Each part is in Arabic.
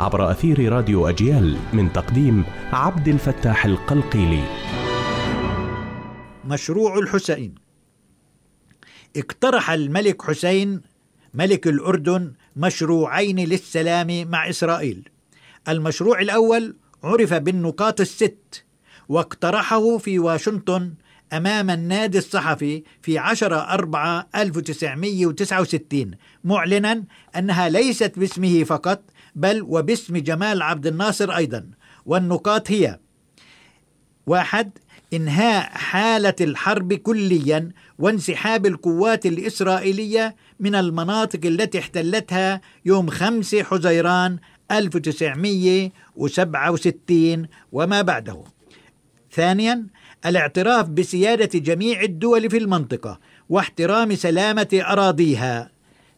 عبر أثير راديو أجيال من تقديم عبد الفتاح القلقيلي. مشروع الحسين. اقترح الملك حسين ملك الأردن مشروعين للسلام مع إسرائيل. المشروع الأول عرف بالنقاط الست واقترحه في واشنطن أمام النادي الصحفي في 10 4 1969 معلنا أنها ليست باسمه فقط بل وباسم جمال عبد الناصر أيضا. والنقاط هي واحد إنهاء حالة الحرب كليا وانسحاب القوات الإسرائيلية من المناطق التي احتلتها يوم 5 حزيران 1967 وما بعده. ثانيا الاعتراف بسيادة جميع الدول في المنطقة واحترام سلامة أراضيها.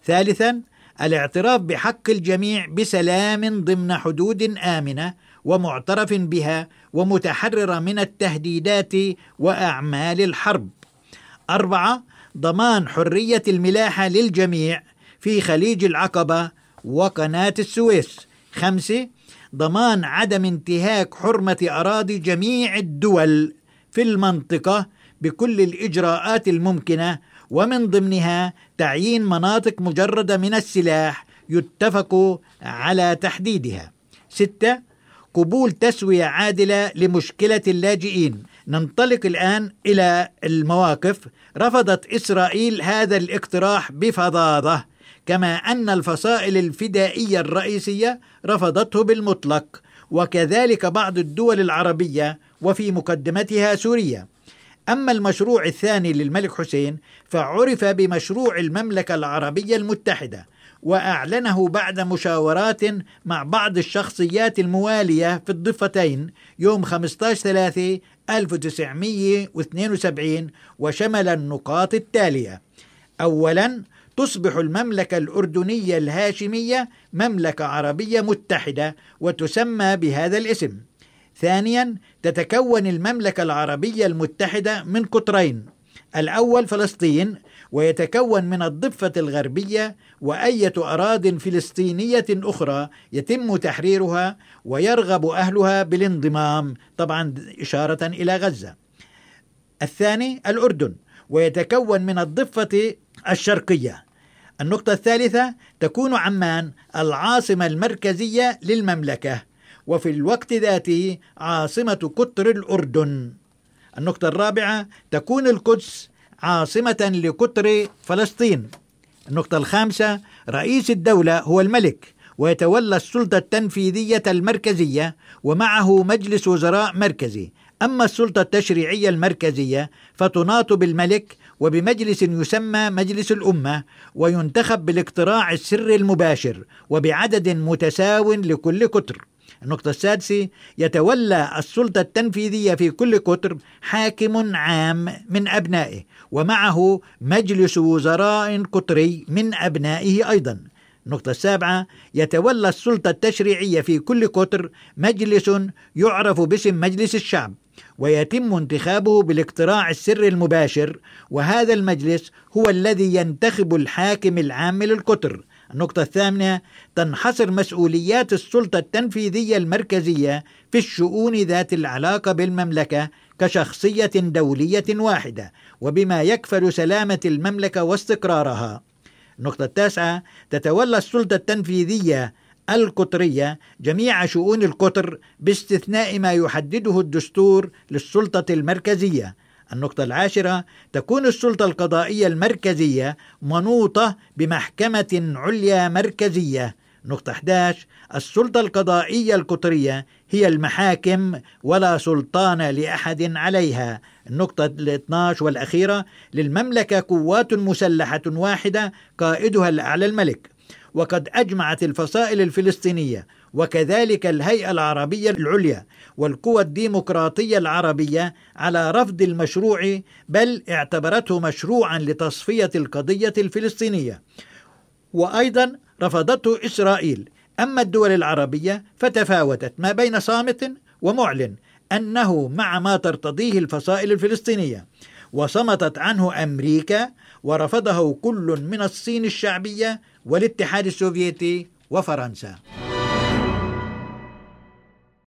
ثالثا الاعتراف بحق الجميع بسلام ضمن حدود آمنة ومعترف بها ومتحررة من التهديدات وأعمال الحرب. أربعة ضمان حرية الملاحة للجميع في خليج العقبة وقناة السويس. خمسة ضمان عدم انتهاك حرمة أراضي جميع الدول في المنطقة بكل الإجراءات الممكنة ومن ضمنها تعيين مناطق مجردة من السلاح يتفق على تحديدها. ستة قبول تسوية عادلة لمشكلة اللاجئين. ننطلق الآن إلى المواقف. رفضت إسرائيل هذا الاقتراح بفظاظة كما أن الفصائل الفدائية الرئيسية رفضته بالمطلق وكذلك بعض الدول العربية وفي مقدمتها سوريا. أما المشروع الثاني للملك حسين فعرف بمشروع المملكة العربية المتحدة وأعلنه بعد مشاورات مع بعض الشخصيات الموالية في الضفتين يوم 15 3 1972 وشمل النقاط التالية. أولا تصبح المملكة الأردنية الهاشمية مملكة عربية متحدة وتسمى بهذا الاسم. ثانيا تتكون المملكة العربية المتحدة من قطرين. الأول فلسطين ويتكون من الضفة الغربية وأية أراض فلسطينية أخرى يتم تحريرها ويرغب أهلها بالانضمام طبعا إشارة إلى غزة. الثاني الأردن ويتكون من الضفة الشرقية. النقطة الثالثة تكون عمان العاصمة المركزية للمملكة. وفي الوقت ذاته عاصمة قطر الأردن. النقطة الرابعة تكون القدس عاصمة لقطر فلسطين. النقطة الخامسة رئيس الدولة هو الملك ويتولى السلطة التنفيذية المركزية ومعه مجلس وزراء مركزي. أما السلطة التشريعية المركزية فتناط بالملك وبمجلس يسمى مجلس الأمة وينتخب بالاقتراع السري المباشر وبعدد متساو لكل قطر. النقطة السادسة يتولى السلطة التنفيذية في كل قطر حاكم عام من أبنائه ومعه مجلس وزراء قطري من أبنائه أيضا. النقطة السابعة يتولى السلطة التشريعية في كل قطر مجلس يعرف باسم مجلس الشعب ويتم انتخابه بالاقتراع السري المباشر وهذا المجلس هو الذي ينتخب الحاكم العام للقطر. النقطة الثامنة تنحصر مسؤوليات السلطة التنفيذية المركزية في الشؤون ذات العلاقة بالمملكة كشخصية دولية واحدة وبما يكفل سلامة المملكة واستقرارها. النقطة التاسعة تتولى السلطة التنفيذية القطرية جميع شؤون القطر باستثناء ما يحدده الدستور للسلطة المركزية النقطة العاشرة تكون السلطة القضائية المركزية منوطة بمحكمة عليا مركزية. نقطة 11 السلطة القضائية القطرية هي المحاكم ولا سلطان لأحد عليها. النقطة ال 12 والأخيرة للمملكة قوات مسلحة واحدة قائدها الأعلى الملك. وقد أجمعت الفصائل الفلسطينية وكذلك الهيئة العربية العليا والقوى الديمقراطية العربية على رفض المشروع بل اعتبرته مشروعا لتصفية القضية الفلسطينية. وأيضا رفضته إسرائيل. أما الدول العربية فتفاوتت ما بين صامت ومعلن أنه مع ما ترتضيه الفصائل الفلسطينية. وصمتت عنه أمريكا ورفضه كل من الصين الشعبية والاتحاد السوفيتي وفرنسا.